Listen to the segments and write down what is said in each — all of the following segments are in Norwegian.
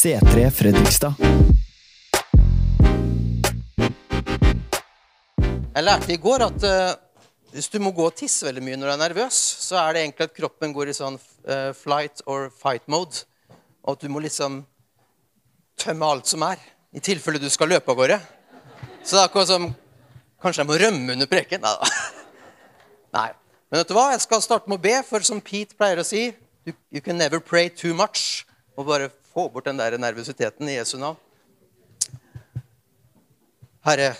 C3 Fredrikstad. Jeg lærte i går at uh, hvis du må gå og tisse veldig mye når du er nervøs, så er det egentlig at kroppen går i sånn uh, flight or fight mode. Og at du må liksom tømme alt som er, i tilfelle du skal løpe av gårde. Så det er akkurat som Kanskje jeg må rømme under preken? Nei da. Nei. Men vet du hva? Jeg skal starte med å be, for som Pete pleier å si You, you can never pray too much. Og bare få bort den der nervøsiteten i Jesu navn. Herre,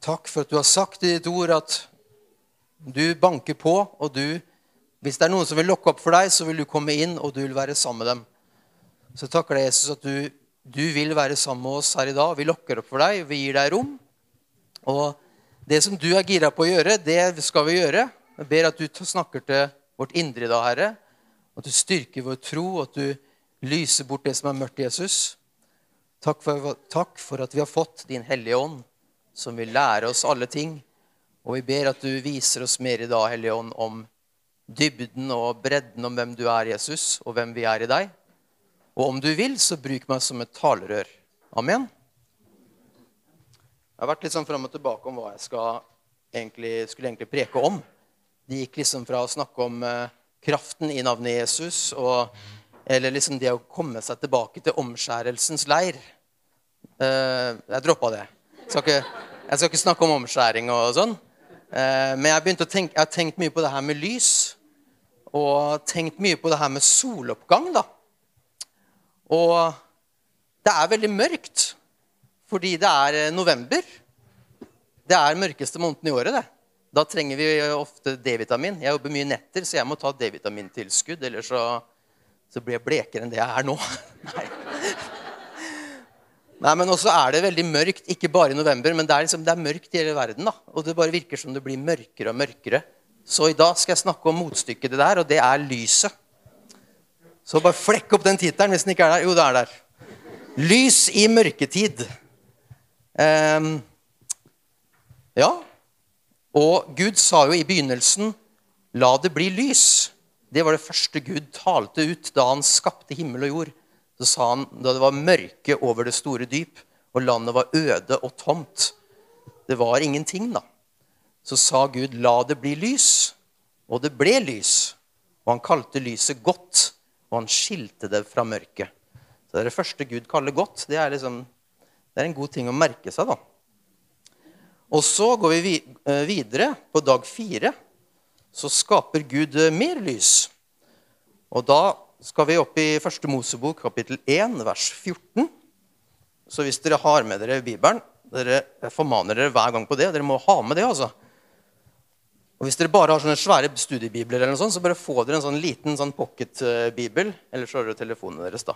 takk for at du har sagt i ditt ord at du banker på, og du Hvis det er noen som vil lokke opp for deg, så vil du komme inn, og du vil være sammen med dem. Så takker deg, Jesus, at du, du vil være sammen med oss her i dag. Vi lokker opp for deg, vi gir deg rom. Og det som du er gira på å gjøre, det skal vi gjøre. Jeg ber at du snakker til vårt indre i dag, Herre. At du styrker vår tro, at du lyser bort det som er mørkt Jesus. Takk for, takk for at vi har fått Din Hellige Ånd, som vil lære oss alle ting. Og vi ber at du viser oss mer i dag, Hellige Ånd, om dybden og bredden om hvem du er, Jesus, og hvem vi er i deg. Og om du vil, så bruk meg som et talerør. Amen. Jeg har vært litt sånn fram og tilbake om hva jeg skal egentlig, skulle egentlig preke om. Det gikk liksom fra å snakke om eh, kraften i navnet Jesus, og, eller liksom det å komme seg tilbake til omskjærelsens leir. Uh, jeg droppa det. Jeg skal, ikke, jeg skal ikke snakke om omskjæring og sånn. Uh, men jeg, tenke, jeg har tenkt mye på det her med lys. Og tenkt mye på det her med soloppgang, da. Og det er veldig mørkt fordi det er eh, november. Det er mørkeste måneden i året. det. Da trenger vi ofte D-vitamin. Jeg jobber mye netter, så jeg må ta D-vitamintilskudd. Ellers så, så, blir jeg blekere enn det jeg er nå. Nei. Nei, men også er det veldig mørkt, ikke bare i november, men det er, liksom, det er mørkt i hele verden. da. Og det bare virker som det blir mørkere og mørkere. Så i dag skal jeg snakke om motstykket det der, og det er lyset. Så bare flekk opp den tittelen hvis den ikke er der. Jo, det er der. Lys i mørketid. Um, ja. Og Gud sa jo i begynnelsen 'la det bli lys'. Det var det første Gud talte ut da han skapte himmel og jord. Så sa han da det var mørke over det store dyp, og landet var øde og tomt. Det var ingenting, da. Så sa Gud 'la det bli lys'. Og det ble lys. Og han kalte lyset godt, og han skilte det fra mørket. Så det er det første Gud kaller godt. Det er, liksom, det er en god ting å merke seg, da. Og så går vi eh, videre. På dag fire så skaper Gud eh, mer lys. Og da skal vi opp i første Mosebok, kapittel 1, vers 14. Så hvis dere har med dere Bibelen dere, Jeg formaner dere hver gang på det. Dere må ha med det. altså. Og Hvis dere bare har sånne svære studiebibler, eller noe sånt, så bare få dere en sånn liten sånn pocketbibel. Eller så har dere telefonene deres, da.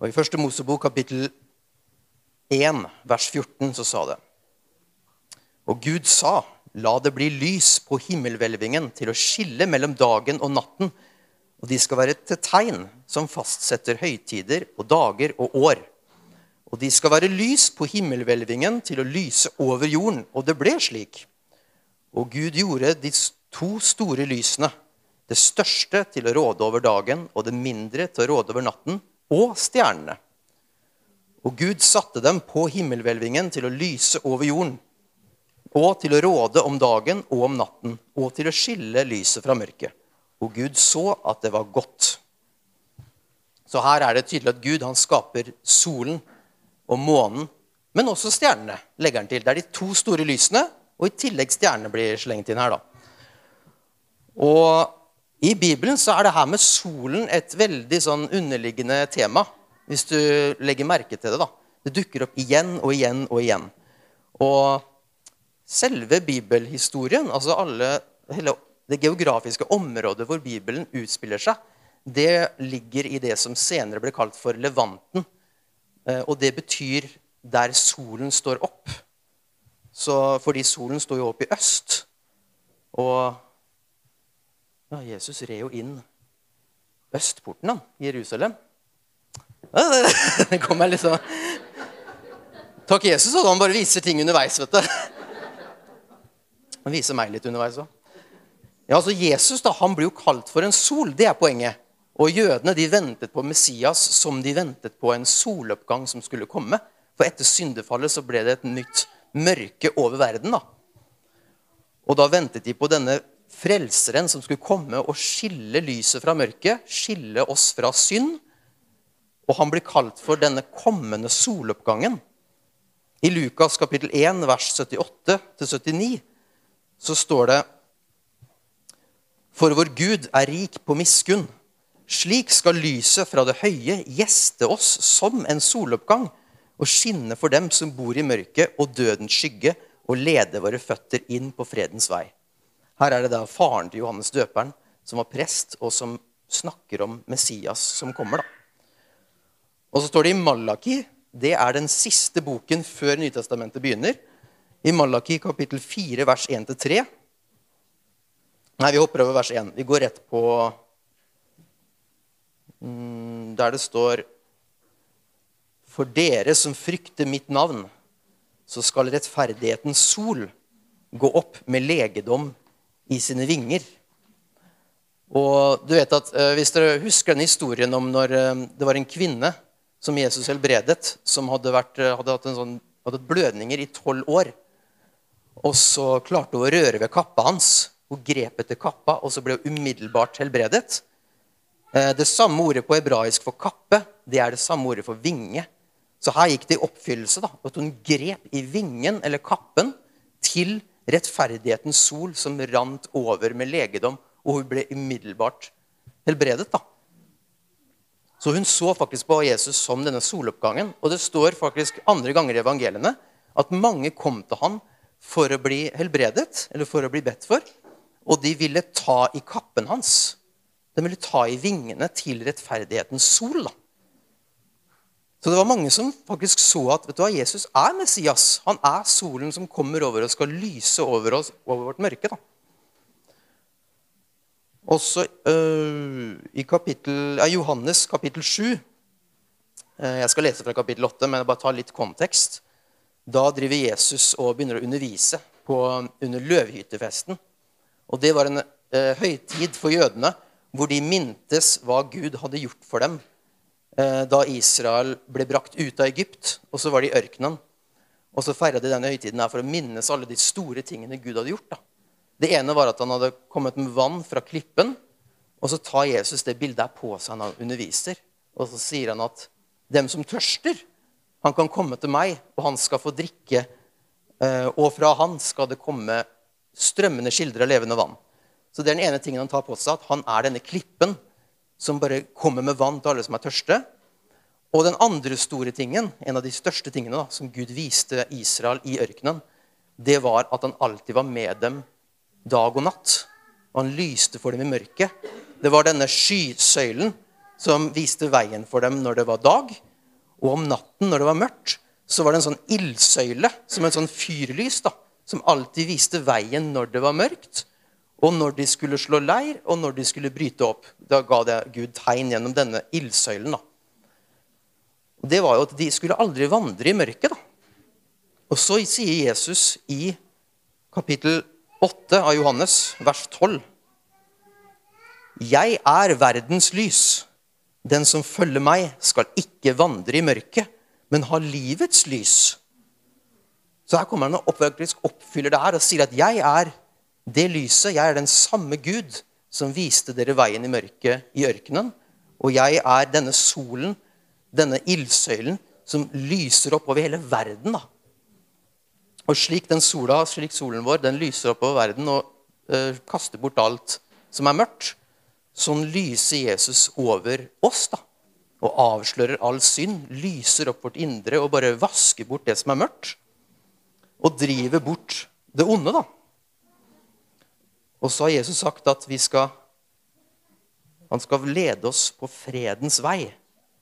Og I første Mosebok, kapittel 1, vers 14, så sa det Og Gud sa, la det bli lys på himmelhvelvingen til å skille mellom dagen og natten, og de skal være til tegn som fastsetter høytider og dager og år. Og de skal være lys på himmelhvelvingen til å lyse over jorden. Og det ble slik. Og Gud gjorde de to store lysene, det største til å råde over dagen og det mindre til å råde over natten, og stjernene. Og Gud satte dem på himmelhvelvingen til å lyse over jorden, og til å råde om dagen og om natten, og til å skille lyset fra mørket. Og Gud så at det var godt. Så her er det tydelig at Gud han skaper solen og månen, men også stjernene. legger han til. Det er de to store lysene, og i tillegg stjernene blir slengt inn her. da. Og I Bibelen så er det her med solen et veldig sånn underliggende tema. Hvis du legger merke til det. da. Det dukker opp igjen og igjen og igjen. Og selve bibelhistorien, altså alle, hele det geografiske området hvor Bibelen utspiller seg, det ligger i det som senere ble kalt for Levanten. Eh, og det betyr der solen står opp. Så, fordi solen står jo opp i øst. Og ja, Jesus red jo inn østporten, da, Jerusalem. Det kommer liksom Takk Jesus, og han bare viser ting underveis. vet du. Han viser meg litt underveis òg. Ja, altså Jesus da, han blir jo kalt for en sol. Det er poenget. Og jødene de ventet på Messias som de ventet på en soloppgang som skulle komme. For etter syndefallet så ble det et nytt mørke over verden. da. Og da ventet de på denne frelseren som skulle komme og skille lyset fra mørket, skille oss fra synd. Og han blir kalt for denne kommende soloppgangen. I Lukas kapittel 1, vers 78-79, så står det For vår Gud er rik på miskunn. Slik skal lyset fra det høye gjeste oss som en soloppgang og skinne for dem som bor i mørket og dødens skygge, og lede våre føtter inn på fredens vei. Her er det da faren til Johannes døperen som var prest, og som snakker om Messias som kommer. da. Og så står det i Malaki det er den siste boken før Nytestamentet begynner. I Malaki kapittel 4, vers 1-3. Nei, vi hopper over vers 1. Vi går rett på mm, der det står For dere som frykter mitt navn, så skal rettferdighetens sol gå opp med legedom i sine vinger. Og du vet at eh, Hvis dere husker den historien om når eh, det var en kvinne som Jesus helbredet, som hadde, vært, eh, hadde hatt sånn, hadde blødninger i tolv år. Og så klarte hun å røre ved kappa hans. Hun grep etter kappa, og så ble hun umiddelbart helbredet. Eh, det samme ordet på hebraisk for kappe det er det samme ordet for vinge. Så her gikk det i oppfyllelse. da, At hun grep i vingen eller kappen til rettferdighetens sol som rant over med legedom, og hun ble umiddelbart helbredet. da. Så hun så faktisk på Jesus som denne soloppgangen. Og det står faktisk andre ganger i evangeliene at mange kom til han for å bli helbredet, eller for å bli bedt for. Og de ville ta i kappen hans. De ville ta i vingene til rettferdighetens sol. da. Så det var mange som faktisk så at vet du hva, Jesus er Messias. Han er solen som kommer over og skal lyse over oss over vårt mørke. da. Også øh, i kapittel, ja, Johannes kapittel 7 uh, øh, Jeg skal lese fra kapittel 8, men jeg bare tar litt kontekst. Da driver Jesus og begynner å undervise på, under løvhyttefesten. Og Det var en eh, høytid for jødene hvor de mintes hva Gud hadde gjort for dem da Israel ble brakt ut av Egypt, og så var de i ørkenen. Og så feira de denne høytiden her for å minnes alle de store tingene Gud hadde gjort. da. Det ene var at han hadde kommet med vann fra klippen. Og så tar Jesus det bildet her på seg når han underviser. Og så sier han at dem som tørster, han kan komme til meg, og han skal få drikke. Eh, og fra han skal det komme strømmende kilder av levende vann. Så det er den ene tingen han tar på seg, at han er denne klippen som bare kommer med vann til alle som er tørste. Og den andre store tingen, en av de største tingene da, som Gud viste Israel i ørkenen, det var at han alltid var med dem dag og natt. Og han lyste for dem i mørket. Det var denne skysøylen som viste veien for dem når det var dag. Og om natten, når det var mørkt, så var det en sånn ildsøyle, som en sånn fyrlys, da, som alltid viste veien når det var mørkt, og når de skulle slå leir, og når de skulle bryte opp. Da ga det Gud tegn gjennom denne ildsøylen. da. Og Det var jo at de skulle aldri vandre i mørket. da. Og så sier Jesus i kapittel 8 av Johannes, vers 12. Jeg er verdens lys. Den som følger meg, skal ikke vandre i mørket, men ha livets lys. Så her kommer han og oppfyller det her og sier at jeg er det lyset. Jeg er den samme Gud som viste dere veien i mørket i ørkenen. Og jeg er denne solen, denne ildsøylen, som lyser opp over hele verden. da. Og slik den sola, slik solen vår den lyser opp over verden og øh, kaster bort alt som er mørkt, sånn lyser Jesus over oss. da, Og avslører all synd, lyser opp vårt indre og bare vasker bort det som er mørkt. Og driver bort det onde, da. Og så har Jesus sagt at vi skal Han skal lede oss på fredens vei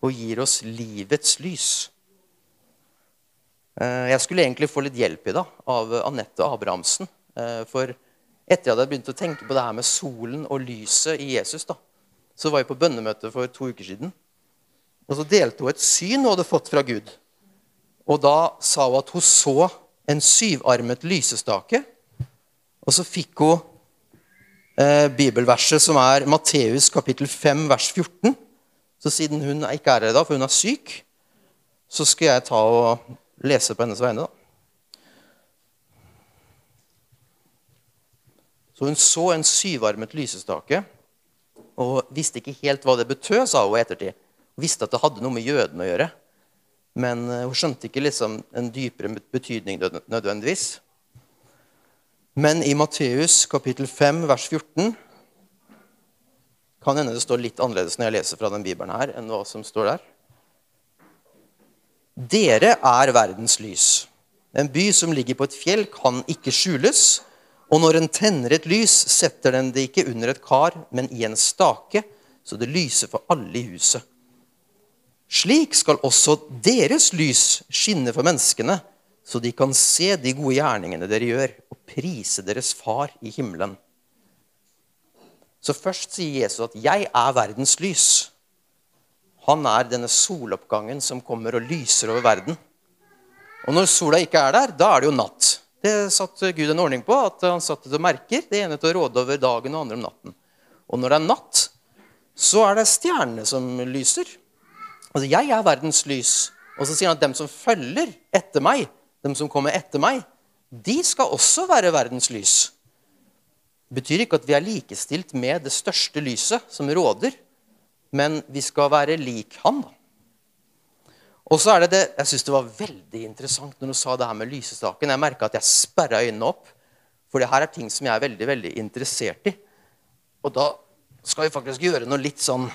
og gir oss livets lys. Eh, jeg skulle egentlig få litt hjelp i dag av Anette Abrahamsen. Eh, for etter jeg hadde begynt å tenke på det her med solen og lyset i Jesus, da, så var jeg på bønnemøte for to uker siden. Og så delte hun et syn hun hadde fått fra Gud. Og da sa hun at hun så en syvarmet lysestake. Og så fikk hun eh, bibelverset som er Matteus kapittel 5, vers 14. Så siden hun ikke er her i dag, for hun er syk, så skal jeg ta og lese på hennes vegne. da. Så hun så en syvarmet lysestake og visste ikke helt hva det betød, sa hun i ettertid. Hun visste at det hadde noe med jødene å gjøre. Men eh, hun skjønte ikke liksom en dypere betydning nødvendigvis. Men i Matteus kapittel 5, vers 14 kan hende det står litt annerledes når jeg leser fra den bibelen her, enn hva som står der. Dere er verdens lys. En by som ligger på et fjell, kan ikke skjules. Og når en tenner et lys, setter den det ikke under et kar, men i en stake, så det lyser for alle i huset. Slik skal også deres lys skinne for menneskene, så de kan se de gode gjerningene dere gjør, og prise deres far i himmelen. Så først sier Jesus at 'jeg er verdens lys'. Han er denne soloppgangen som kommer og lyser over verden. Og når sola ikke er der, da er det jo natt. Det satte Gud en ordning på, at han satte det merker. Det ene til å råde over dagen og andre om natten. Og når det er natt, så er det stjernene som lyser. Altså, jeg er verdens lys. Og så sier han at dem som følger etter meg, dem som kommer etter meg, de skal også være verdens lys. Det betyr ikke at vi er likestilt med det største lyset som råder, men vi skal være lik han. da. Og så er det det, Jeg syns det var veldig interessant når du sa det her med lysestaken. Jeg merka at jeg sperra øynene opp, for det her er ting som jeg er veldig veldig interessert i. Og da skal vi faktisk gjøre noe litt sånn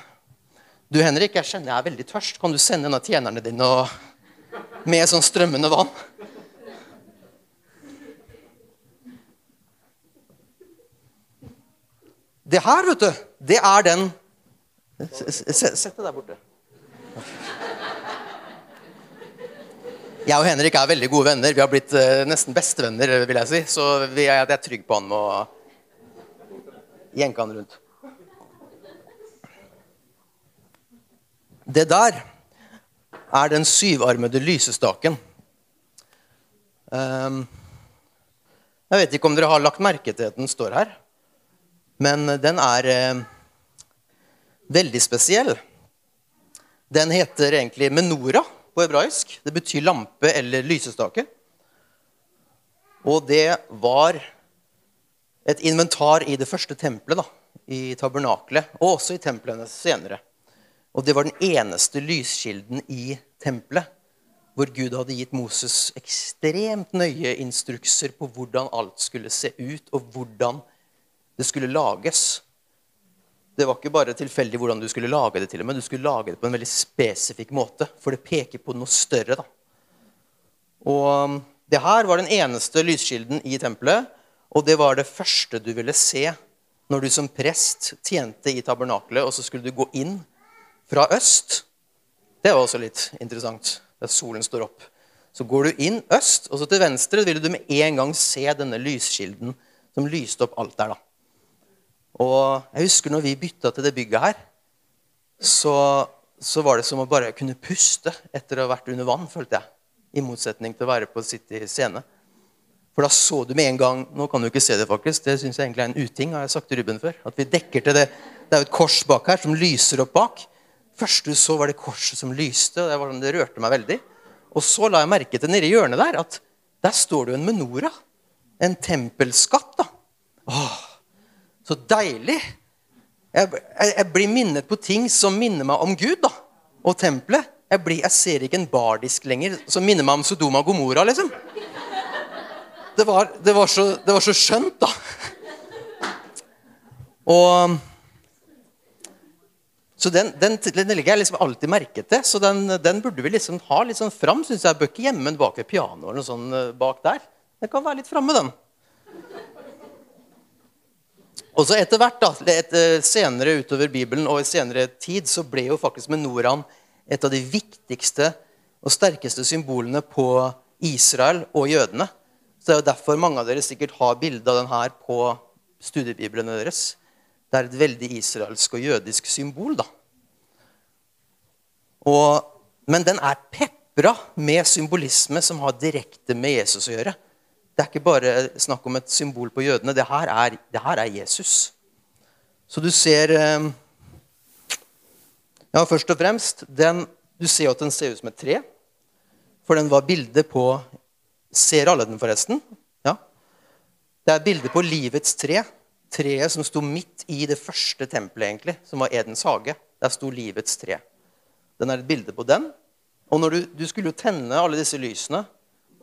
Du, Henrik, jeg kjenner jeg er veldig tørst. Kan du sende en av tjenerne dine med sånn strømmende vann? Det her, vet du, det er den Sett det der borte. Jeg og Henrik er veldig gode venner. Vi har blitt uh, nesten bestevenner, vil jeg si. Så vi er, jeg er trygg på han med å jenke han rundt. Det der er den syvarmede lysestaken. Um, jeg vet ikke om dere har lagt merke til at den står her. Men den er uh, veldig spesiell. Den heter egentlig menora på hebraisk. Det betyr lampe eller lysestake. Og det var et inventar i det første tempelet, da, i tabernaklet, og også i templene senere. Og det var den eneste lyskilden i tempelet hvor Gud hadde gitt Moses ekstremt nøye instrukser på hvordan alt skulle se ut, og hvordan det skulle lages. Det var ikke bare tilfeldig hvordan du skulle lage det, til og med. Du skulle lage det på en veldig spesifikk måte, for det peker på noe større. da. Og um, det her var den eneste lyskilden i tempelet, og det var det første du ville se når du som prest tjente i tabernakelet, og så skulle du gå inn fra øst. Det var også litt interessant, der solen står opp. Så går du inn øst, og så til venstre ville du med en gang se denne lyskilden som lyste opp alt der. da. Og jeg husker når vi bytta til det bygget her, så, så, var det som å bare kunne puste etter å ha vært under vann, følte jeg. I motsetning til å være på City scene. For da så du med en gang Nå kan du ikke se det, faktisk. Det syns jeg egentlig er en uting. har jeg sagt til Ruben før. At vi dekker til det. Det er jo et kors bak her som lyser opp bak. Først du så, var det korset som lyste. og Det, var, det rørte meg veldig. Og så la jeg merke til nedi hjørnet der at der står det jo en menora. En tempelskatt. da. Åh, så deilig. Jeg, jeg, jeg, blir minnet på ting som minner meg om Gud da, og tempelet. Jeg, blir, jeg ser ikke en bardisk lenger som minner meg om Sodoma og Gomorra. liksom. Det var, det var, så, det var så skjønt, da. Og så den, den, den, legger jeg liksom alltid merke til. Så den, den burde vi liksom ha litt sånn fram. Synes jeg Bør ikke gjemme den bak ved pianoet eller noe sånt eh, bak der. Den kan være litt framme, den. Og så etter hvert, da, et, eh, senere utover Bibelen og i senere tid, så ble jo faktisk menoraen et av de viktigste og sterkeste symbolene på Israel og jødene. Så Det er jo derfor mange av dere sikkert har bilde av den her på studiebiblene deres. Det er et veldig israelsk og jødisk symbol. da. Og, men den er pepra med symbolisme som har direkte med Jesus å gjøre. Det er ikke bare snakk om et symbol på jødene. Det her er, det her er Jesus. Så du ser eh, Ja, først og fremst den, Du ser at den ser ut som et tre. For den var bilde på Ser alle den, forresten? Ja. Det er bilde på livets tre. Treet som sto midt i det første tempelet, egentlig, som var Edens hage. Der sto livets tre. Den er et bilde på den. Og du, du, skulle jo tenne alle disse lysene.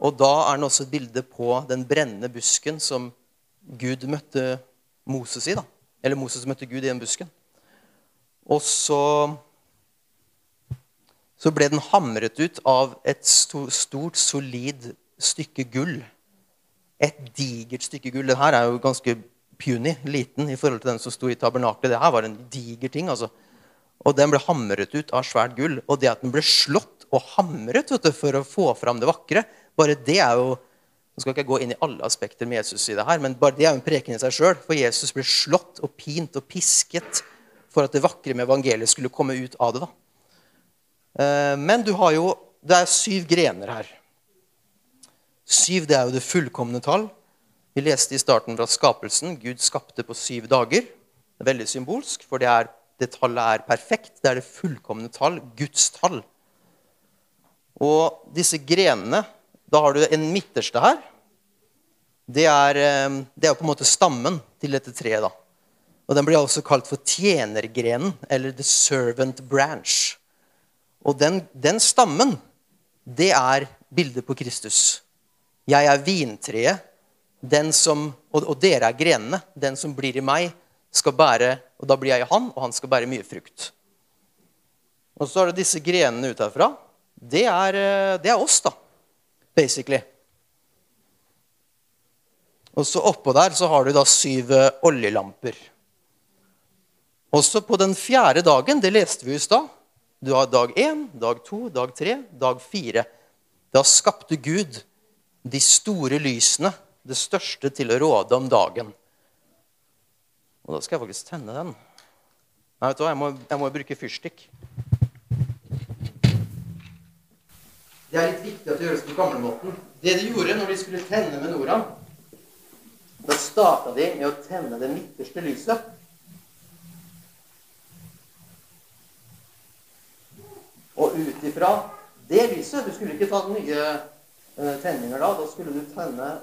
Og da er den også et bilde på den brennende busken som Gud møtte Moses i. da. Eller Moses møtte Gud i den busken. Og så, så ble den hamret ut av et stort, solid stykke gull. Et digert stykke gull. Den her er jo ganske puny, liten, i forhold til den som sto i tabernaklet. Det her var en diger ting. altså. Og den ble hamret ut av svært gull. Og det at den ble slått og hamret du, for å få fram det vakre, bare det er jo Nå skal ikke jeg gå inn i alle aspekter med Jesus i det her, men bare det er jo en preken i seg sjøl. For Jesus ble slått og pint og pisket for at det vakre med evangeliet skulle komme ut av det. da. Eh, men du har jo Det er syv grener her. Syv det er jo det fullkomne tall. Vi leste i starten fra skapelsen Gud skapte på syv dager. Det er veldig symbolsk, for det, er, det tallet er perfekt. Det er det fullkomne tall. Guds tall. Og disse grenene Da har du en midterste her. Det er, eh, det er på en måte stammen til dette treet. da. Og Den blir også kalt for tjenergrenen, eller the servant branch. Og den, den stammen, det er bildet på Kristus. Jeg er vintreet, som, og, og, dere er grenene. Den som blir i meg, skal bære Og da blir jeg i han, og han skal bære mye frukt. Og så er det disse grenene ut herfra det er, eh, det er oss, da. Basically. Og så oppå der så har du da syv eh, oljelamper. Også på den fjerde dagen, det leste vi i stad Du har dag én, dag to, dag tre, dag fire. Da skapte Gud de store lysene, det største til å råde om dagen. Og da skal jeg faktisk tenne den. Nei, vet du hva, jeg må, jeg må bruke fyrstikk. Det er litt viktig at det gjøres på gamlemåten. Det de gjorde når de skulle tenne menora, da starta de med å tenne det midterste lyset. Og ut ifra det lyset Du skulle ikke ta nye uh, tenninger da. Da skulle du tenne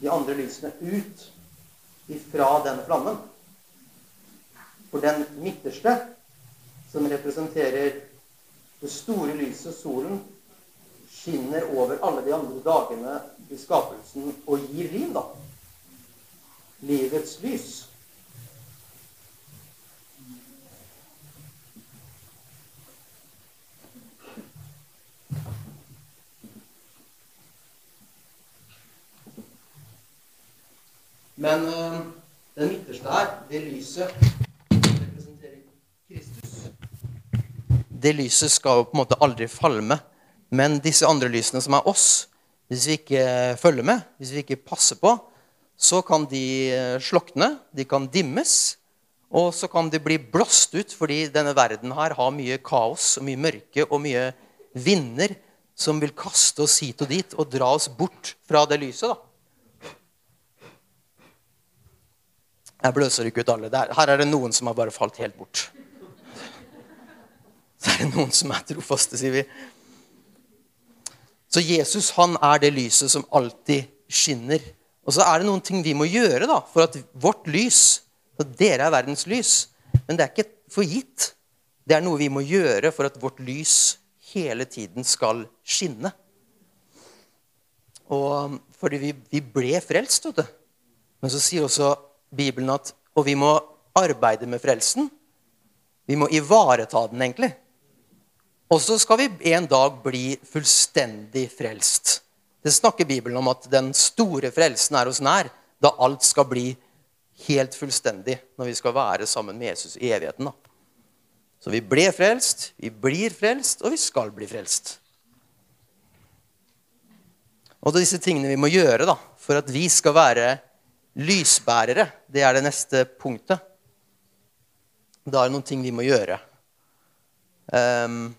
de andre lysene ut ifra den flammen. For den midterste, som representerer det store lyset, solen, skinner over alle de andre dagene i skapelsen og gir liv, da. Livets lys. Men øh, den midterste her, det lyset representerer Kristus. Det lyset skal jo på en måte aldri falme. Men disse andre lysene som er oss, hvis vi ikke følger med, hvis vi ikke passer på, så kan de eh, slokne, de kan dimmes, og så kan de bli blåst ut fordi denne verden her har mye kaos og mye mørke og mye vinder som vil kaste oss hit og dit og dra oss bort fra det lyset. da. Jeg bløser ikke ut alle. Her er det noen som har bare falt helt bort. Så er det noen som er trofaste, sier vi. Så Jesus han er det lyset som alltid skinner. Og så er det noen ting vi må gjøre da, for at vårt lys at dere er verdens lys. Men det er ikke for gitt. Det er noe vi må gjøre for at vårt lys hele tiden skal skinne. Og fordi vi, vi ble frelst, vet du. Men så sier også Bibelen at Og vi må arbeide med frelsen. Vi må ivareta den, egentlig. Og så skal vi en dag bli fullstendig frelst. Det snakker Bibelen om at den store frelsen er oss nær, da alt skal bli helt fullstendig når vi skal være sammen med Jesus i evigheten. Da. Så vi ble frelst, vi blir frelst, og vi skal bli frelst. Og det er disse tingene vi må gjøre da, for at vi skal være lysbærere. Det er det neste punktet. Da er det noen ting vi må gjøre. Um,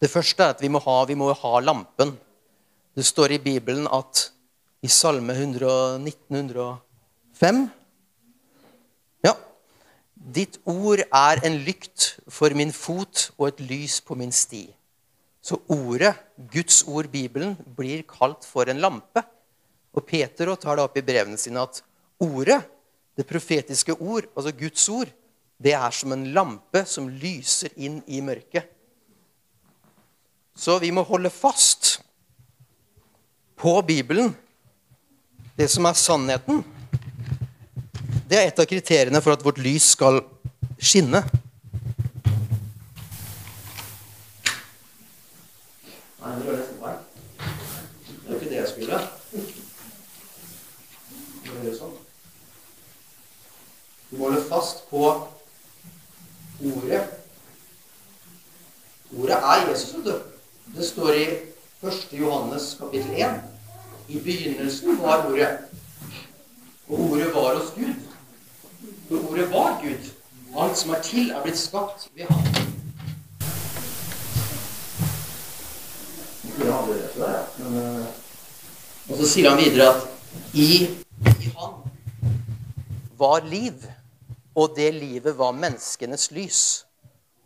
det første er at vi må ha, vi må ha lampen. Det står i Bibelen at i Salme 1905 Ja. Ditt ord er en lykt for min fot og et lys på min sti. Så ordet, Guds ord, Bibelen, blir kalt for en lampe. Og Peter tar det opp i brevene sine at ordet, det profetiske ord, altså Guds ord, det er som en lampe som lyser inn i mørket. Så vi må holde fast på Bibelen, det som er sannheten. Det er et av kriteriene for at vårt lys skal skinne. Nei, det er jo ikke det jeg skulle. Du må holde fast på ordet. Ordet er Jesus, vet du. Det står i 1. Johannes kapittel 1. I begynnelsen var ordet. Og ordet var hos Gud. For ordet var Gud. Alt som er til, er blitt skapt ved ham. Eh, og så sier han videre at i, i han var liv, og det livet var menneskenes lys.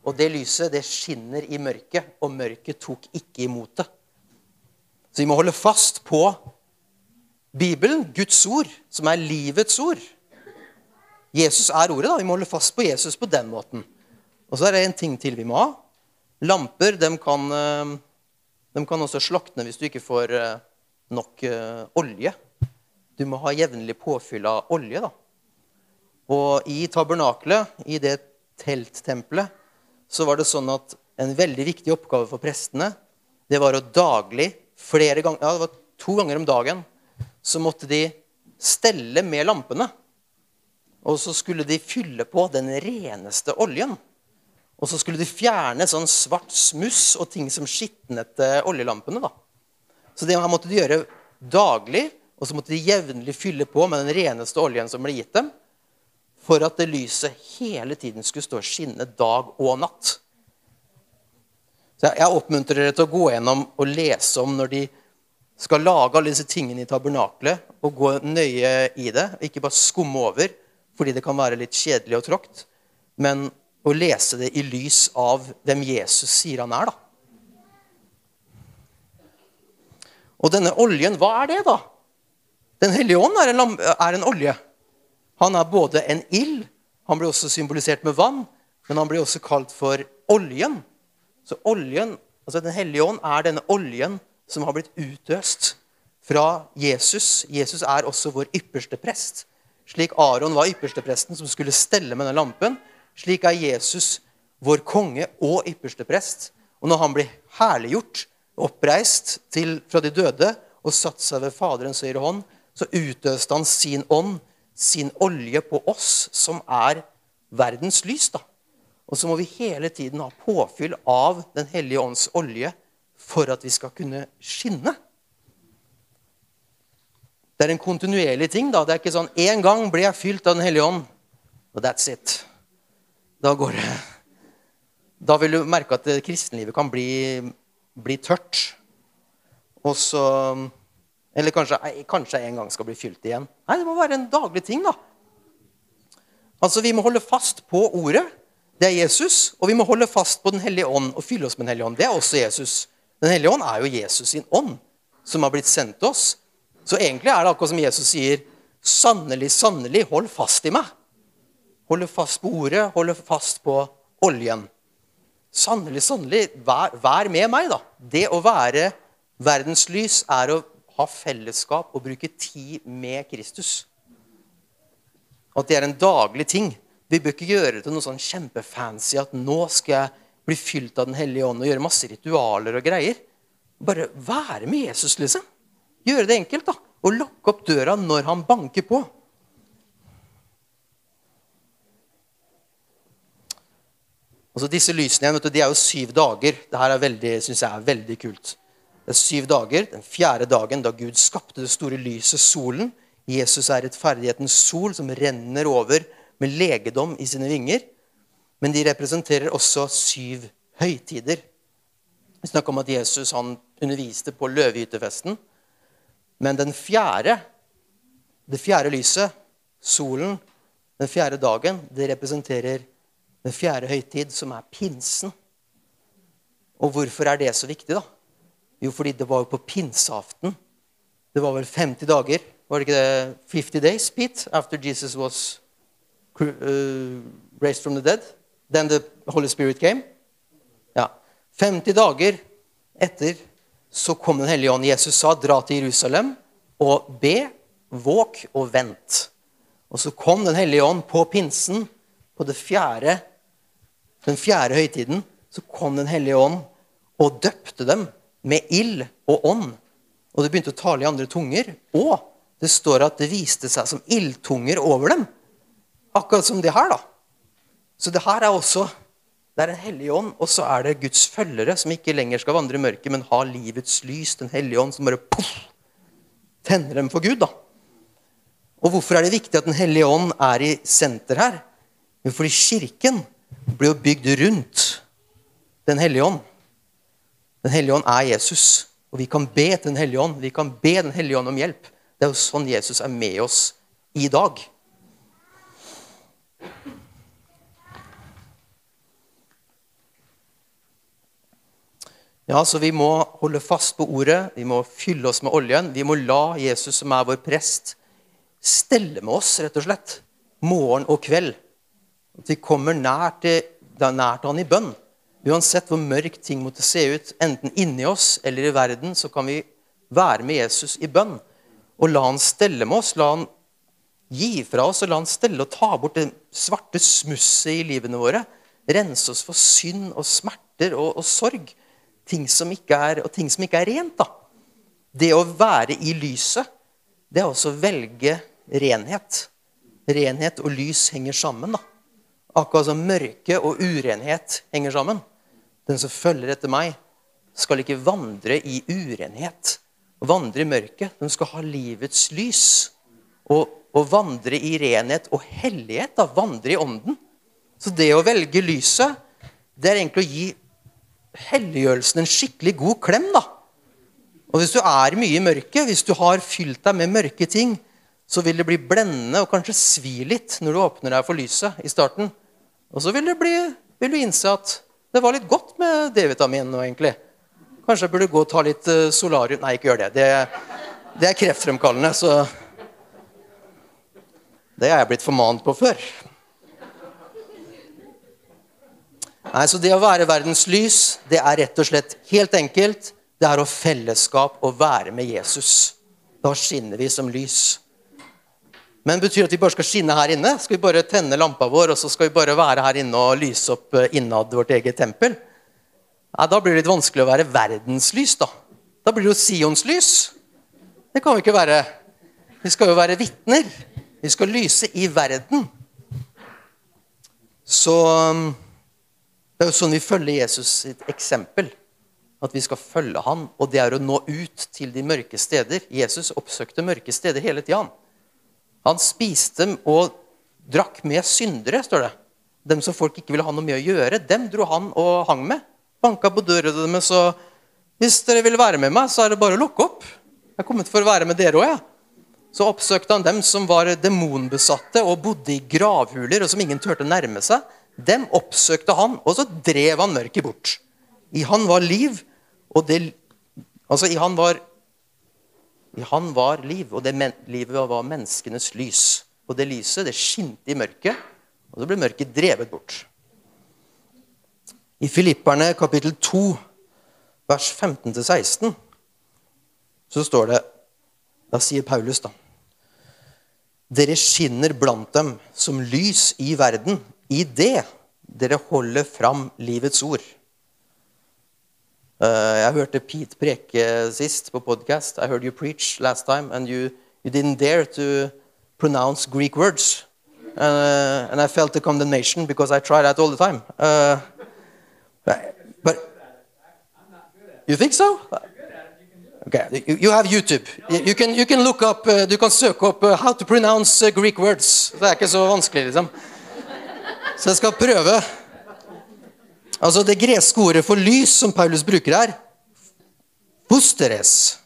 Og det lyset, det skinner i mørket, og mørket tok ikke imot det. Så vi må holde fast på Bibelen, Guds ord, som er livets ord. Jesus er ordet. da. Vi må holde fast på Jesus på den måten. Og så er det en ting til vi må ha. Lamper de kan, eh, de kan også slakne hvis du ikke får eh, nok eh, olje. Du må ha jevnlig påfyll av olje. da. Og i tabernakelet, i det telttempelet, så var det sånn at en veldig viktig oppgave for prestene det var å daglig, flere ganger, ja, det var to ganger om dagen, så måtte de stelle med lampene. Og så skulle de fylle på den reneste oljen. Og så skulle de fjerne sånn svart smuss og ting som skitnet oljelampene. da. Så det måtte de gjøre daglig, og så måtte de jevnlig fylle på med den reneste oljen som ble gitt dem for at det lyset hele tiden skulle stå og skinne dag og natt. Så Jeg oppmuntrer dere til å gå gjennom og lese om når de skal lage alle disse tingene i tabernakelet, og gå nøye i det. Ikke bare skumme over, fordi det kan være litt kjedelig og tråkt, men å lese det i lys av hvem Jesus sier han er. da. Og denne oljen, hva er det, da? Den hellige ånd er en, er en olje. Han er både en ild, han blir også symbolisert med vann, men han blir også kalt for oljen. Så oljen, altså Den hellige ånd er denne oljen som har blitt utøst fra Jesus. Jesus er også vår ypperste prest. Slik Aron var ypperstepresten som skulle stelle med den lampen, slik er Jesus vår konge og ypperste prest. Og når han blir herliggjort, oppreist til, fra de døde og satt seg ved Faderens høyre hånd, så utøste han sin ånd sin olje på oss, som er verdens lys. da. Og så må vi hele tiden ha påfyll av Den hellige ånds olje for at vi skal kunne skinne. Det er en kontinuerlig ting. da. Det er ikke sånn én gang blir jeg fylt av Den hellige ånd, og that's it. Da går det Da vil du merke at kristenlivet kan bli, bli tørt. Og så eller kanskje, kanskje en gang skal bli fylt igjen. Nei, det må være en daglig ting, da. Altså, Vi må holde fast på ordet. Det er Jesus. Og vi må holde fast på Den hellige ånd og fylle oss med Den hellige ånd. Det er også Jesus. Den hellige ånd er jo Jesus sin ånd som har blitt sendt til oss. Så egentlig er det akkurat som Jesus sier, sannelig, sannelig, hold fast i meg. Holde fast på ordet, holde fast på oljen. Sannelig, sannelig, vær, vær med meg, da. Det å være verdens lys er å ha fellesskap og bruke tid med Kristus. At det er en daglig ting. Vi bør ikke gjøre det til noe sånn kjempefancy at nå skal jeg bli fylt av Den hellige ånd og gjøre masse ritualer og greier. Bare være med Jesus, liksom. Gjøre det enkelt. da. Og lukke opp døra når han banker på. Altså Disse lysene vet du, de er jo syv dager. Dette synes jeg er veldig kult. Det er syv dager. Den fjerde dagen da Gud skapte det store lyset, solen. Jesus er rettferdighetens sol som renner over med legedom i sine vinger. Men de representerer også syv høytider. Vi snakker om at Jesus han underviste på løvehyttefesten. Men den fjerde, det fjerde lyset, solen, Den fjerde dagen det representerer den fjerde høytid, som er pinsen. Og hvorfor er det så viktig, da? Jo, fordi det var jo på pinseaften. Det var vel 50 dager. Var det ikke det 50 days, Pete, after Jesus was uh, raised from the dead? Then the Holy Spirit came? Ja. 50 dager etter så kom Den hellige ånd. Jesus sa, 'Dra til Jerusalem og be, våk og vent'. Og så kom Den hellige ånd på pinsen, på fjerde, den fjerde høytiden. Så kom Den hellige ånd og døpte dem med ild og ånd. Og de begynte å tale i andre tunger. Og det står at det viste seg som ildtunger over dem. Akkurat som det her, da. Så det her er også det er en hellig ånd, og så er det Guds følgere som ikke lenger skal vandre i mørket, men ha livets lys. Den hellige ånd som bare puff, tenner dem for Gud. da. Og Hvorfor er det viktig at Den hellige ånd er i senter her? Jo, fordi Kirken blir jo bygd rundt Den hellige ånd. Den hellige ånd er Jesus, og vi kan be til Den hellige ånd. Vi kan be Den hellige ånd om hjelp. Det er jo sånn Jesus er med oss i dag. Ja, så Vi må holde fast på ordet, vi må fylle oss med oljen. Vi må la Jesus, som er vår prest, stelle med oss, rett og slett. Morgen og kveld. At vi kommer nær til, nær til han i bønn. Uansett hvor mørkt ting måtte se ut, enten inni oss eller i verden, så kan vi være med Jesus i bønn. Og la han stelle med oss. La han gi fra oss og la han stelle og ta bort det svarte smusset i livene våre. Rense oss for synd og smerter og, og sorg ting som ikke er, og ting som ikke er rent. da. Det å være i lyset, det er også å velge renhet. Renhet og lys henger sammen. da. Akkurat som mørke og urenhet henger sammen. Den som følger etter meg, skal ikke vandre i urenhet. Vandre i mørket. Den skal ha livets lys. Og, og vandre i renhet og hellighet. da, Vandre i ånden. Så det å velge lyset, det er egentlig å gi helliggjørelsen en skikkelig god klem. da. Og Hvis du er mye i mørket, hvis du har fylt deg med mørke ting, så vil det bli blendende og kanskje svi litt når du åpner deg for lyset i starten. Og så vil, bli, vil du innse at det var litt godt med D-vitamin nå, egentlig. Kanskje jeg burde gå og ta litt eh, solarium Nei, ikke gjør det. Det, det er kreftfremkallende, så Det er jeg blitt formant på før. Nei, så Det å være verdens lys, det er rett og slett helt enkelt. Det er å fellesskap og være med Jesus. Da skinner vi som lys. Men betyr at vi bare skal skinne her inne? Skal vi bare tenne lampa vår og så skal vi bare være her inne og lyse opp eh, innad vårt eget tempel? Nei, Da blir det litt vanskelig å være verdenslys. Da Da blir det jo Sions lys. Det kan vi ikke være. Vi skal jo være vitner. Vi skal lyse i verden. Så det er jo sånn vi følger Jesus sitt eksempel. At vi skal følge han, og det er å nå ut til de mørke steder. Jesus oppsøkte mørke steder hele tida. Han spiste og drakk med syndere, står det. Dem som folk ikke ville ha noe med å gjøre, dem dro han og hang med. Banka på døra deres og Hvis dere vil være med meg, så er det bare å lukke opp. Jeg er kommet for å være med dere òg, jeg. Ja. Så oppsøkte han dem som var demonbesatte og bodde i gravhuler, og som ingen turte nærme seg. Dem oppsøkte han, og så drev han mørket bort. I han var liv, og det Altså, i han var han var liv, og det livet var menneskenes lys. Og det lyset det skinte i mørket, og så ble mørket drevet bort. I Filipperne kapittel 2, vers 15-16, så står det Da sier Paulus, da Dere skinner blant dem som lys i verden, i det dere holder fram livets ord. Uh, jeg hørte Pete preke sist på podkast. I heard you preach last time, and you, you didn't dare to pronounce Greek words. Uh, and I felt the condemnation because I try that all the time. Uh, but you think so? Okay, you, you have YouTube. You can, you can look up, uh, du kan søke opp uh, how to pronounce uh, Greek words. Det er ikke så vanskelig, liksom. Så jeg skal prøve. Altså Det greske ordet for lys som Paulus bruker her, posteres.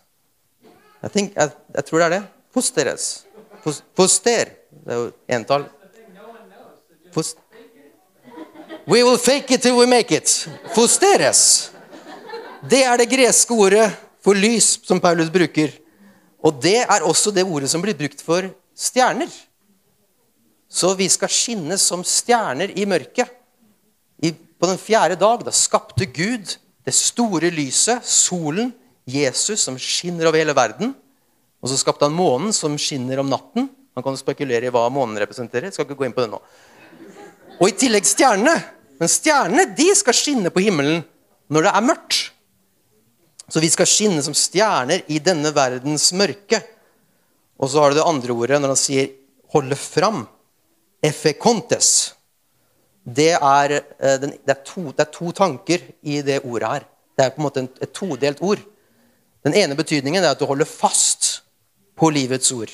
Jeg, think, jeg, jeg tror det er det. Posteres Foster. Det er jo entall. Post. We will fake it till we make it. Fosteres. Det er det greske ordet for lys som Paulus bruker. Og det er også det ordet som blir brukt for stjerner. Så vi skal skinne som stjerner i mørket. På den fjerde dag da skapte Gud det store lyset, solen, Jesus, som skinner over hele verden. Og så skapte han månen, som skinner om natten. Man kan spekulere i hva månen representerer. Jeg skal ikke gå inn på det nå. Og i tillegg stjernene. Men stjernene de skal skinne på himmelen når det er mørkt. Så vi skal skinne som stjerner i denne verdens mørke. Og så har du det andre ordet når han sier 'holde fram'. Effekontes. Det er, eh, det, er to, det er, to, tanker i det ordet her. Det er på en måte et todelt ord. Den ene betydningen er at du holder fast på livets ord,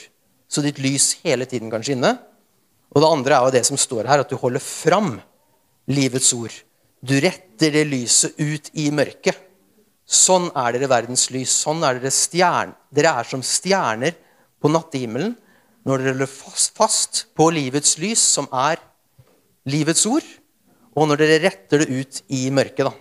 så ditt lys hele tiden kan skinne. Og det andre er jo det som står her, at du holder fram livets ord. Du retter det lyset ut i mørket. Sånn er dere verdens lys. Sånn er dere stjern. Dere er som stjerner på nattehimmelen når dere holder fast, på livets lys, som er livets ord, og når dere retter det ut i mørket. da.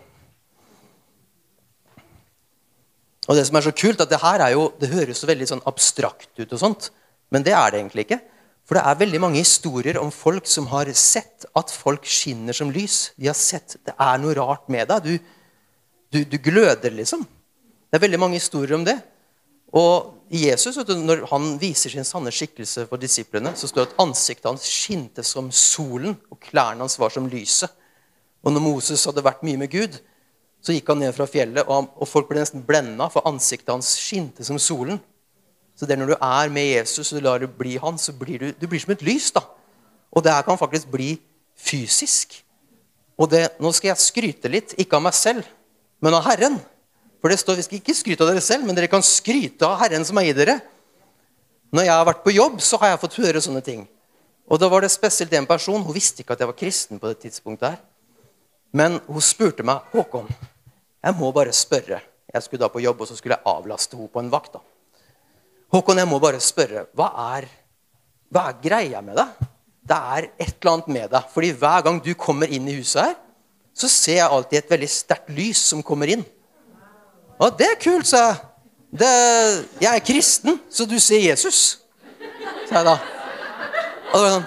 Og Det som er så kult, at det her er jo, det høres så veldig sånn abstrakt ut, og sånt, men det er det egentlig ikke. For det er veldig mange historier om folk som har sett at folk skinner som lys. De har sett det er noe rart med deg. Du, du, du gløder, liksom. Det er veldig mange historier om det. Og Jesus, når han viser sin sanne skikkelse for disiplene, så står det at ansiktet hans skinte som solen, og klærne hans var som lyset. Og når Moses hadde vært mye med Gud, så gikk han ned fra fjellet, og, og folk ble nesten blenda, for ansiktet hans skinte som solen. Så det er når du er med Jesus og du lar det bli han, så blir du, du blir som et lys. da. Og det her kan faktisk bli fysisk. Og det, Nå skal jeg skryte litt, ikke av meg selv, men av Herren. For det står, Vi skal ikke skryte av dere selv, men dere kan skryte av Herren som eier dere. Når jeg har vært på jobb, så har jeg fått høre sånne ting. Og da var det spesielt en person, Hun visste ikke at jeg var kristen på det tidspunktet. her. Men hun spurte meg Håkon, jeg må bare spørre. Jeg skulle da på jobb, og så skulle jeg avlaste henne på en vakt. da. Håkon, jeg må bare spørre. Hva er, hva er greia med deg? Det er et eller annet med deg. Fordi hver gang du kommer inn i huset her, så ser jeg alltid et veldig sterkt lys som kommer inn. Å, det er kult, sa jeg. Det, jeg er kristen, så du ser Jesus, sa jeg da. Og da var sånn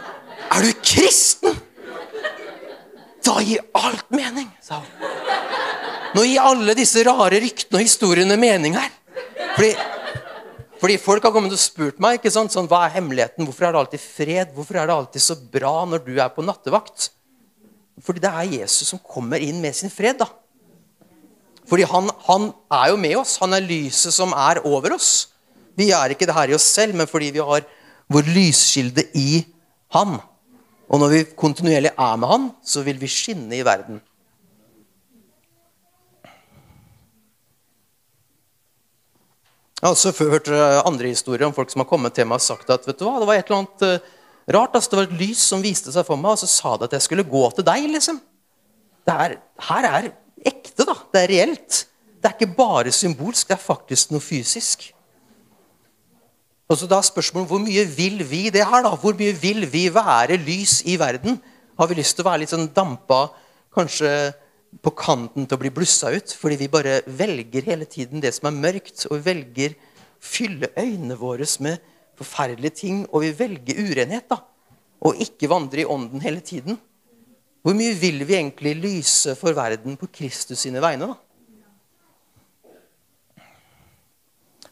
Er du kristen? Da gir alt mening, sa hun. Nå gir alle disse rare ryktene og historiene mening her. Fordi fordi folk har kommet og spurt meg ikke sant? Sånn, hva er hemmeligheten. Hvorfor er det alltid fred? Hvorfor er det alltid så bra når du er på nattevakt? Fordi det er Jesus som kommer inn med sin fred. da. Fordi han, han er jo med oss. Han er lyset som er over oss. Vi er ikke det her i oss selv, men fordi vi har vår lyskilde i Han. Og når vi kontinuerlig er med Han, så vil vi skinne i verden. Jeg har også hørt eh, andre historier om folk som har kommet til meg og sagt at vet du hva, det var et eller annet uh, rart. Altså, det var et lys som viste seg for meg, og så sa det at jeg skulle gå til deg. liksom. Det er, her er ekte. da. Det er reelt. Det er ikke bare symbolsk, det er faktisk noe fysisk. Og så da er spørsmålet Hvor mye vil vi det her? da? Hvor mye vil vi være lys i verden? Har vi lyst til å være litt sånn dampa, kanskje på kanten til å bli blussa ut. Fordi vi bare velger hele tiden det som er mørkt, og vi velger å fylle øynene våre med forferdelige ting. Og vi velger urenhet, da. Og ikke vandre i ånden hele tiden. Hvor mye vil vi egentlig lyse for verden på Kristus sine vegne? da?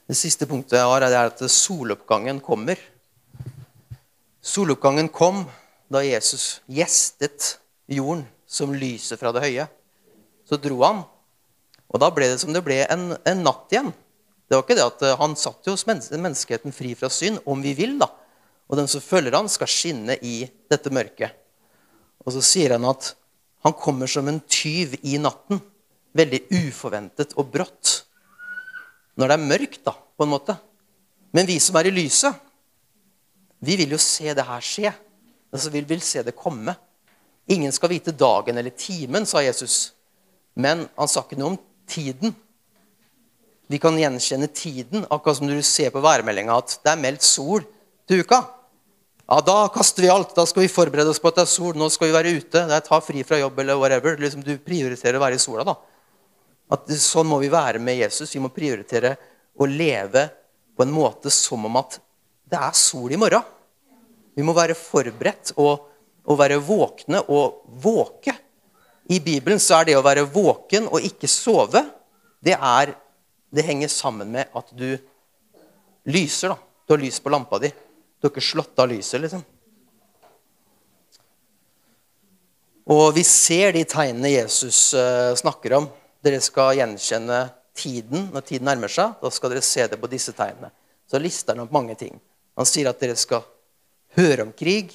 Det siste punktet jeg har, er at soloppgangen kommer. Soloppgangen kom da Jesus gjestet jorden som lyset fra det høye. Så dro han. Og da ble det som det ble en, en natt igjen. Det var ikke det at eh, Han satt jo menneskeheten fri fra synd, om vi vil. da. Og den som følger han, skal skinne i dette mørket. Og så sier han at han kommer som en tyv i natten. Veldig uforventet og brått. Når det er mørkt, da, på en måte. Men vi som er i lyset, vi vil jo se det her skje. Altså, Vi vil se det komme. Ingen skal vite dagen eller timen, sa Jesus. Men han sa ikke noe om tiden. Vi kan gjenkjenne tiden, akkurat som du ser på værmeldinga at det er meldt sol til uka. Ja, Da kaster vi alt. Da skal vi forberede oss på at det er sol. Nå skal vi være ute. Det er ta fri fra jobb eller whatever. Liksom, du prioriterer å være i sola, da. At Sånn må vi være med Jesus. Vi må prioritere å leve på en måte som om at det er sol i morgen. Vi må være forberedt og, og være våkne og våke. I Bibelen så er det å være våken og ikke sove, det, er, det henger sammen med at du lyser. da. Du har lys på lampa di. Ikke slått av lyset, liksom. Og vi ser de tegnene Jesus uh, snakker om. Dere skal gjenkjenne tiden når tiden nærmer seg. Da skal dere se det på disse tegnene. Så lister han opp mange ting. Han sier at dere skal høre om krig,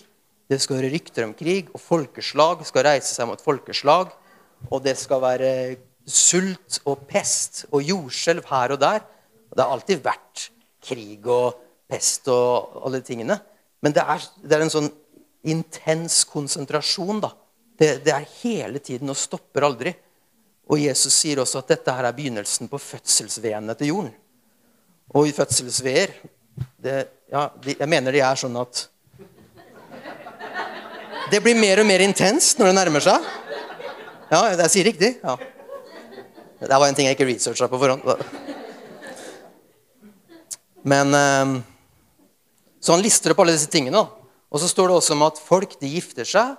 dere skal høre rykter om krig, og folkeslag skal reise seg mot folkeslag. Og det skal være sult og pest og jordskjelv her og der. Og det har alltid vært krig og pest og alle tingene. Men det er, det er en sånn intens konsentrasjon. da. Det, det, er hele tiden og stopper aldri. Og Jesus sier også at dette her er begynnelsen på fødselsvedene til jorden. Og i fødselsveer ja, Jeg mener de er sånn at det blir mer og mer intenst når det nærmer seg. Ja, jeg sier riktig. Ja. Det var en ting jeg ikke researcha på forhånd. Men ehm, Så han lister opp alle disse tingene. Og så står det også om at folk de gifter seg,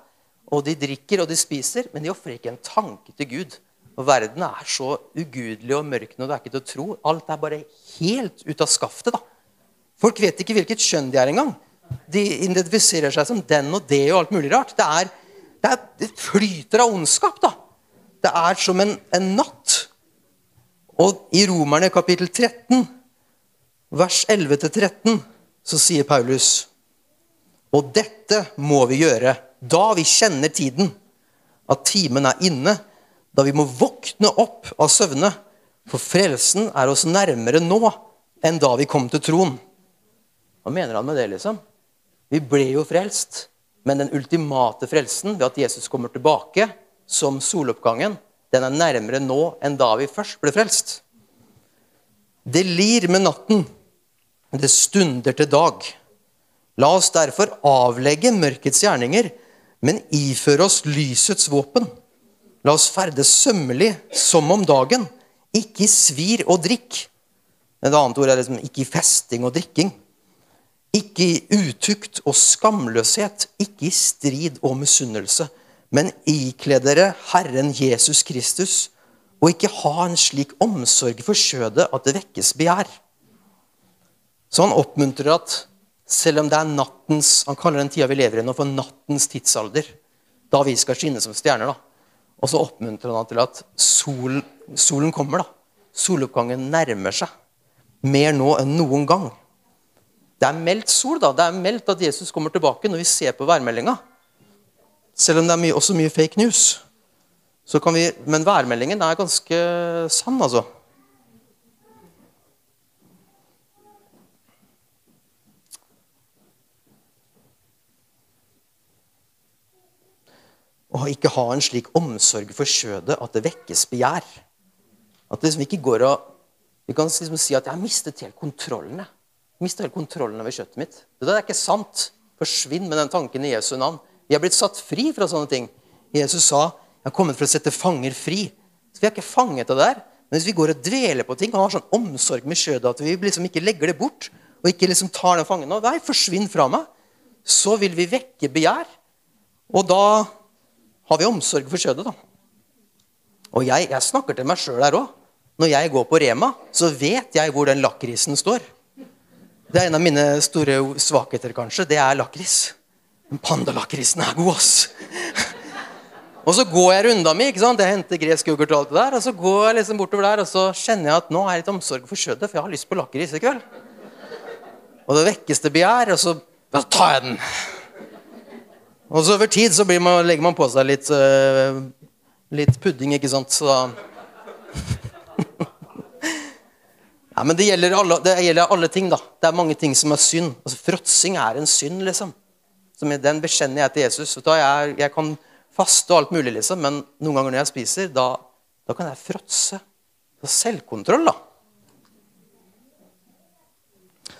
og de drikker og de spiser, men de ofrer ikke en tanke til Gud. Og verden er så ugudelig og mørk når det er ikke til å tro. Alt er bare helt ut av skaftet. da. Folk vet ikke hvilket kjønn de er engang. De identifiserer seg som den og det og alt mulig rart. Det, er, det, er, det flyter av ondskap. da. Det er som en, en, natt. Og i Romerne kapittel 13, vers 11-13, så sier Paulus Og dette må vi gjøre da vi kjenner tiden, at timen er inne, da vi må våkne opp av søvne. For frelsen er oss nærmere nå enn da vi kom til troen. Hva mener han med det, liksom? Vi ble jo frelst, men den ultimate frelsen ved at Jesus kommer tilbake som soloppgangen, den er nærmere nå enn da vi først ble frelst. Det lir med natten, det stunder til dag. La oss derfor avlegge mørkets gjerninger, men iføre oss lysets våpen. La oss ferdes sømmelig som om dagen, ikke i svir og drikk. Et annet ord er liksom ikke i festing og drikking. Ikke i utukt og skamløshet, ikke i strid og misunnelse, men ikle dere Herren Jesus Kristus, og ikke ha en slik omsorg for skjødet at det vekkes begjær. Så han oppmuntrer at selv om det er nattens Han kaller den tida vi lever i nå, for nattens tidsalder. Da vi skal skinne som stjerner. da. Og så oppmuntrer han til at sol, solen kommer. da. Soloppgangen nærmer seg. Mer nå enn noen gang. Det er meldt sol. da. Det er meldt at Jesus kommer tilbake når vi ser på værmeldinga. Selv om det er mye, også mye fake news. Vi, men værmeldingen er ganske sann, altså. Å ikke ha en slik omsorg for kjødet at det vekkes begjær. At det liksom ikke går og, Vi kan liksom si at jeg har mistet helt kontrollen. Jeg. Mistet helt kontrollen over kjøttet mitt. Det er ikke sant. Forsvinn med den tanken i Jesu navn. Vi har blitt satt fri fra sånne ting. Jesus sa jeg har kommet for å sette fanger fri. Så Vi er ikke fanget av det der. Men hvis vi går og dveler på ting og har sånn omsorg med kjødet at vi liksom ikke legger det bort, og ikke liksom tar den fangen nå, nei, forsvinn fra meg, så vil vi vekke begjær. Og da har vi omsorg for kjødet, da. Og jeg, jeg snakker til meg sjøl her òg. Når jeg går på Rema, så vet jeg hvor den lakrisen står. Det er en av mine store svakheter, kanskje. Det er lakris. Men pandalakrisen er god, ass. Og så går jeg runda mi. ikke sant? Jeg henter gresk yoghurt og alt det der. Og så går jeg liksom bortover der, og så kjenner jeg at nå er jeg litt omsorg for kjøttet, for jeg har lyst på lakris i kveld. Og det vekkes det begjær, og så tar jeg den. Og så over tid så man, legger man på seg litt, uh, litt pudding, ikke sant. Så da ja, men det gjelder, alle, det gjelder, alle, ting. da. Det er mange ting som er synd. Altså, Fråtsing er en synd, liksom. Som den bekjenner jeg til Jesus. Jeg, jeg, kan faste og alt mulig, liksom, men noen ganger når jeg spiser, da, da kan jeg fråtse. Selvkontroll, da.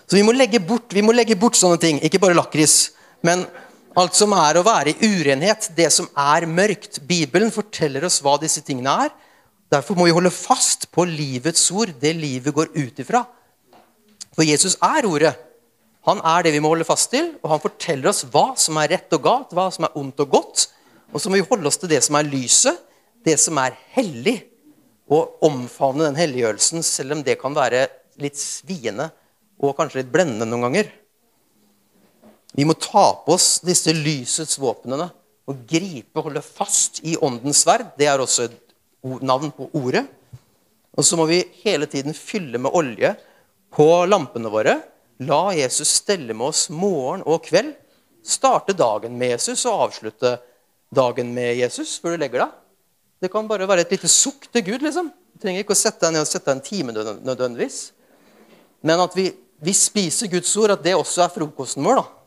Så vi må, legge bort, vi må legge bort sånne ting. Ikke bare lakris, Men alt som er å være i urenhet, det som er mørkt Bibelen forteller oss hva disse tingene er. Derfor må vi holde fast på livets ord, det livet går ut ifra. For Jesus er ordet. Han er det vi må holde fast til, og han forteller oss hva som er rett og galt, hva som er ondt og godt. Og så må vi holde oss til det som er lyset, det som er hellig, og omfavne den helliggjørelsen, selv om det kan være litt sviende og kanskje litt blendende noen ganger. Vi må ta på oss disse lysets våpnene og gripe, holde fast i åndens sverd. Det er også et navn på ordet. Og så må vi hele tiden fylle med olje på lampene våre. La Jesus stelle med oss morgen og kveld. Starte dagen med Jesus og avslutte dagen med Jesus før du legger deg. Det kan bare være et lite sukk til Gud. liksom. Du trenger ikke å sette deg ned og sette deg en time nødvendigvis. Men at vi, vi, spiser Guds ord, at det også er frokosten vår. da.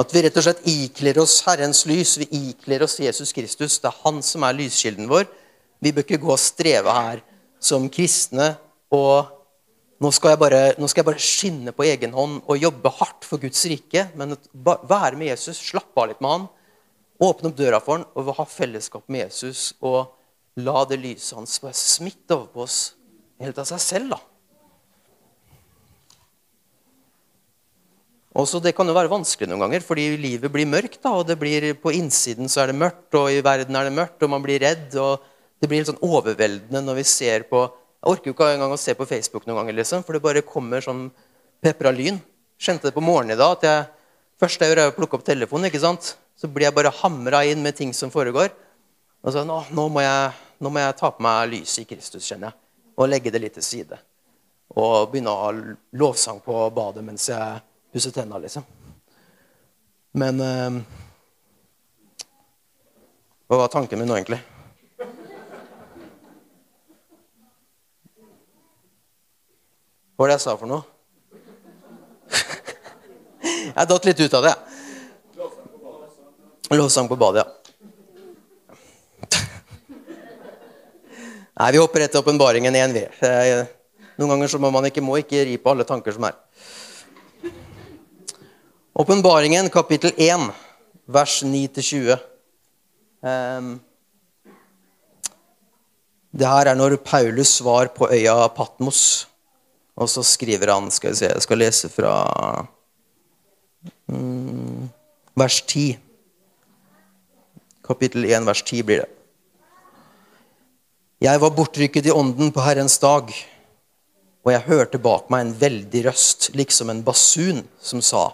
At vi rett og slett ikler oss Herrens lys, vi ikler oss Jesus Kristus. Det er Han som er lyskilden vår. Vi bør ikke gå og streve her som kristne og nå skal, bare, nå skal, jeg bare, skinne på egen hånd og jobbe hardt for Guds rike. Men være med Jesus, slappe av litt med han, åpne opp døra for han og ha fellesskap med Jesus. Og la det lyset hans bare smitte over på oss helt av seg selv. da. Også Det kan jo være vanskelig noen ganger, fordi livet blir mørkt. da, og det blir, På innsiden så er det mørkt, og i verden er det mørkt, og man blir redd. og Det blir litt sånn overveldende når vi ser på jeg orker jo ikke engang å se på Facebook noen ganger, liksom, for det bare kommer sånn pepra lyn. Kjente det på morgenen i dag at jeg først jeg gjør, er å plukke opp telefonen. ikke sant? Så blir jeg bare hamra inn med ting som foregår. Og så nå, nå, må jeg, nå må jeg ta på meg lyset i Kristus, kjenner jeg. Og legge det litt til side. Og begynne å ha lovsang på badet mens jeg pusser tenna, liksom. Men eh, Hva var tanken min nå, egentlig? Hva var det jeg sa for noe? jeg datt litt ut av det. Lovsang på badet, ja. Nei, vi hopper rett til åpenbaringen igjen, vi. Noen ganger så må man ikke, må ikke ri på alle tanker som er. Åpenbaringen kapittel 1, vers 9-20. Um, det her er når Paulus var på øya Patmos. Og så skriver han Skal vi se, jeg skal lese fra mm, vers 10. Kapittel 1, vers 10 blir det. Jeg var bortrykket i ånden på Herrens dag, og jeg hørte bak meg en veldig røst, liksom en basun, som sa:"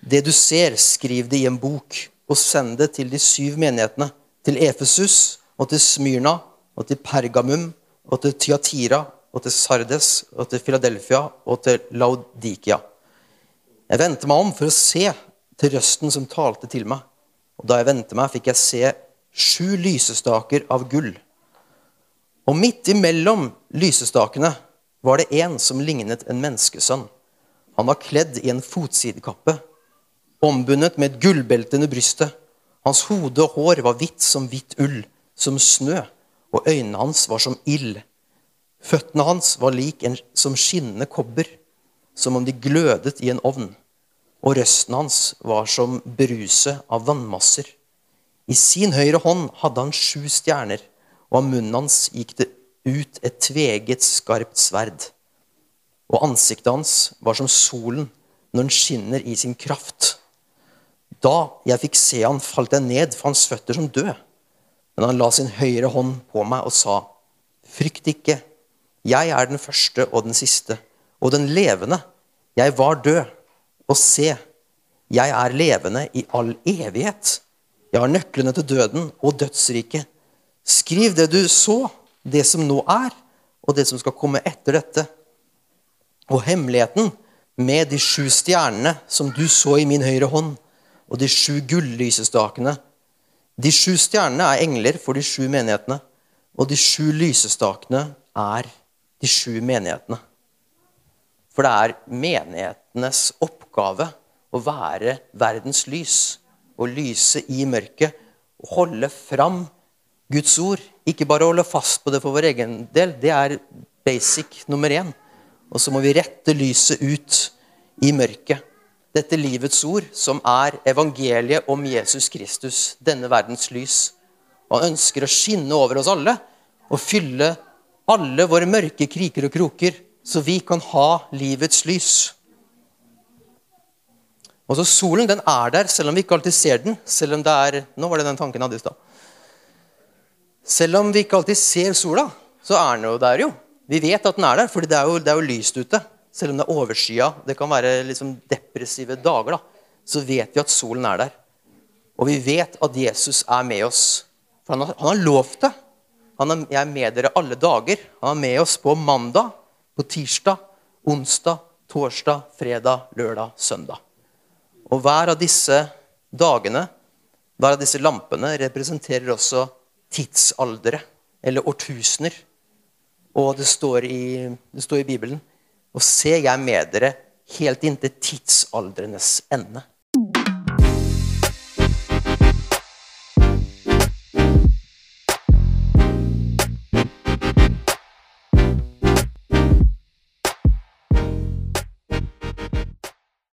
Det du ser, skriv det i en bok, og send det til de syv menighetene, til Efesus og til Smyrna og til Pergamum og til Tyatira og til Sardes og til Philadelphia og til Laudikia. Jeg vendte meg om for å se til røsten som talte til meg. Og da jeg vendte meg, fikk jeg se sju lysestaker av gull. Og midt imellom lysestakene var det en som lignet en menneskesønn. Han var kledd i en fotsidekappe, ombundet med et gullbelte under brystet. Hans hode og hår var hvitt som hvitt ull, som snø, og øynene hans var som ild. Føttene hans var lik en som skinnende kobber, som om de glødet i en ovn. Og røsten hans var som bruse av vannmasser. I sin høyre hånd hadde han sju stjerner, og av munnen hans gikk det ut et tveget, skarpt sverd. Og ansiktet hans var som solen når den skinner i sin kraft. Da jeg fikk se han, falt jeg ned for hans føtter som død. Men han la sin høyre hånd på meg og sa, Frykt ikke, jeg er den første og den siste, og den levende. Jeg var død, og se, jeg er levende i all evighet. Jeg har nøklene til døden og dødsriket. Skriv det du så, det som nå er, og det som skal komme etter dette. Og hemmeligheten med de sju stjernene som du så i min høyre hånd, og de sju gullysestakene. De sju stjernene er engler for de sju menighetene, og de sju lysestakene er de sju menighetene. For det er menighetenes oppgave å være verdens lys og lyse i mørket. Og holde fram Guds ord. Ikke bare holde fast på det for vår egen del. Det er basic nummer én. Og så må vi rette lyset ut i mørket. Dette livets ord, som er evangeliet om Jesus Kristus, denne verdens lys. Og han ønsker å skinne over oss alle og fylle alle våre mørke kriker og kroker, så vi kan ha livets lys. Og så Solen den er der, selv om vi ikke alltid ser den. selv om det er, Nå var det den tanken jeg hadde i stad. Selv om vi ikke alltid ser sola, så er den jo der, jo. Vi vet at den er der, for det det er jo lyst ute. Selv om det er overskya, det kan være liksom depressive dager, da, så vet vi at solen er der. Og vi vet at Jesus er med oss. For han har, han har lovt det. Han er, jeg er med dere alle dager. Han er med oss på mandag, på tirsdag, onsdag, torsdag, fredag, lørdag, søndag. Og hver av disse dagene, hver av disse lampene, representerer også tidsaldere, eller årtusener. Og det står i, det står i Bibelen Og se, jeg med dere helt inntil tidsaldrenes ende.